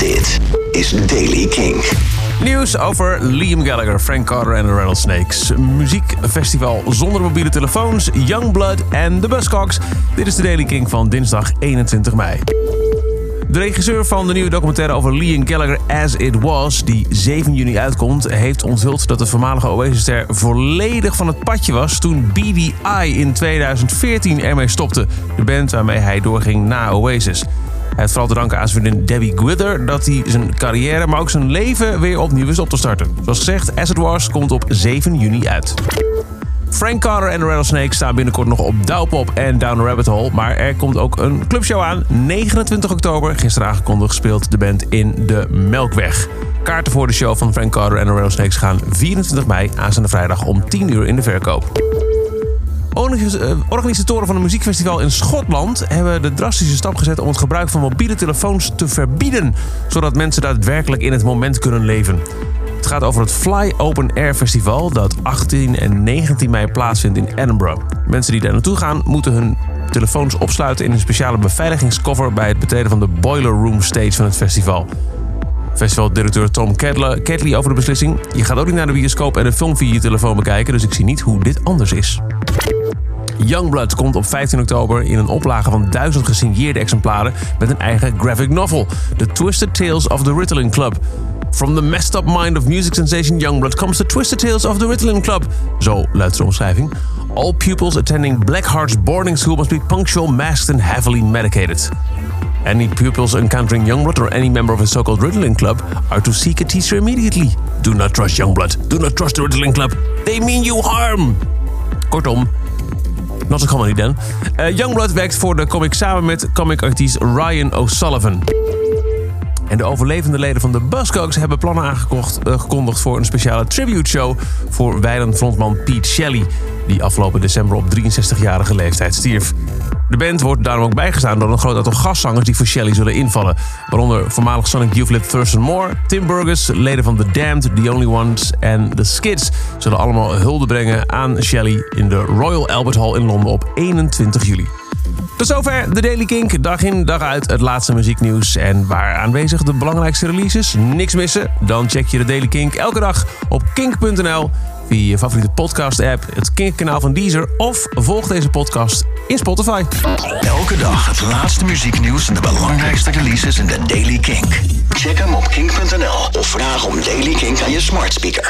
Dit is Daily King. Nieuws over Liam Gallagher, Frank Carter en de Rattlesnakes. Muziekfestival zonder mobiele telefoons, Youngblood en de Buzzcocks. Dit is de Daily King van dinsdag 21 mei. De regisseur van de nieuwe documentaire over Liam Gallagher As It Was, die 7 juni uitkomt, heeft onthuld dat de voormalige Oasis-ster volledig van het padje was toen BDI in 2014 ermee stopte. De band waarmee hij doorging na Oasis. Hij heeft vooral te danken aan zijn vriendin Debbie Gwither dat hij zijn carrière, maar ook zijn leven weer opnieuw is op te starten. Zoals gezegd, As It komt op 7 juni uit. Frank Carter en de Rattlesnakes staan binnenkort nog op Douwpop en Down the Rabbit Hole. Maar er komt ook een clubshow aan. 29 oktober, gisteren aangekondigd, speelt de band in de Melkweg. Kaarten voor de show van Frank Carter en de Rattlesnakes gaan 24 mei aanstaande vrijdag om 10 uur in de verkoop. Eh, organisatoren van een muziekfestival in Schotland hebben de drastische stap gezet om het gebruik van mobiele telefoons te verbieden, zodat mensen daadwerkelijk in het moment kunnen leven. Het gaat over het Fly Open Air Festival dat 18 en 19 mei plaatsvindt in Edinburgh. Mensen die daar naartoe gaan moeten hun telefoons opsluiten in een speciale beveiligingskoffer bij het betreden van de Boiler Room stage van het festival. Festivaldirecteur Tom Catley over de beslissing. Je gaat ook niet naar de bioscoop en een film via je telefoon bekijken, dus ik zie niet hoe dit anders is. Youngblood komt op 15 oktober in een oplage van duizend gesigneerde exemplaren met een eigen graphic novel, The Twisted Tales of the Ritalin Club. From the messed up mind of music sensation Youngblood comes the twisted tales of the Ritalin Club. Zo luidt de omschrijving. All pupils attending Blackheart's boarding school must be punctual, masked and heavily medicated. Any pupils encountering Youngblood or any member of a so-called Ritalin Club are to seek a teacher immediately. Do not trust Youngblood. Do not trust the Ritalin Club. They mean you harm. Kortom, Not a comedy dan. Uh, Youngblood werkt voor de comic samen met comic-artiest Ryan O'Sullivan. En de overlevende leden van de Buzzcocks hebben plannen aangekondigd uh, voor een speciale tribute show voor wijlen frontman Pete Shelley, die afgelopen december op 63-jarige leeftijd stierf. De band wordt daarom ook bijgestaan door een groot aantal gastzangers die voor Shelley zullen invallen. Waaronder voormalig Sonic Youth Thurston Moore, Tim Burgess, leden van The Damned, The Only Ones en The Skids zullen allemaal hulde brengen aan Shelley in de Royal Albert Hall in Londen op 21 juli. Tot zover de Daily Kink. Dag in, dag uit het laatste muzieknieuws. En waar aanwezig de belangrijkste releases. Niks missen? Dan check je de Daily Kink elke dag op kink.nl. Via je favoriete podcast-app, het Kink-kanaal van Deezer... of volg deze podcast in Spotify. Elke dag het laatste muzieknieuws en de belangrijkste releases in de Daily Kink. Check hem op kink.nl of vraag om Daily Kink aan je smart speaker.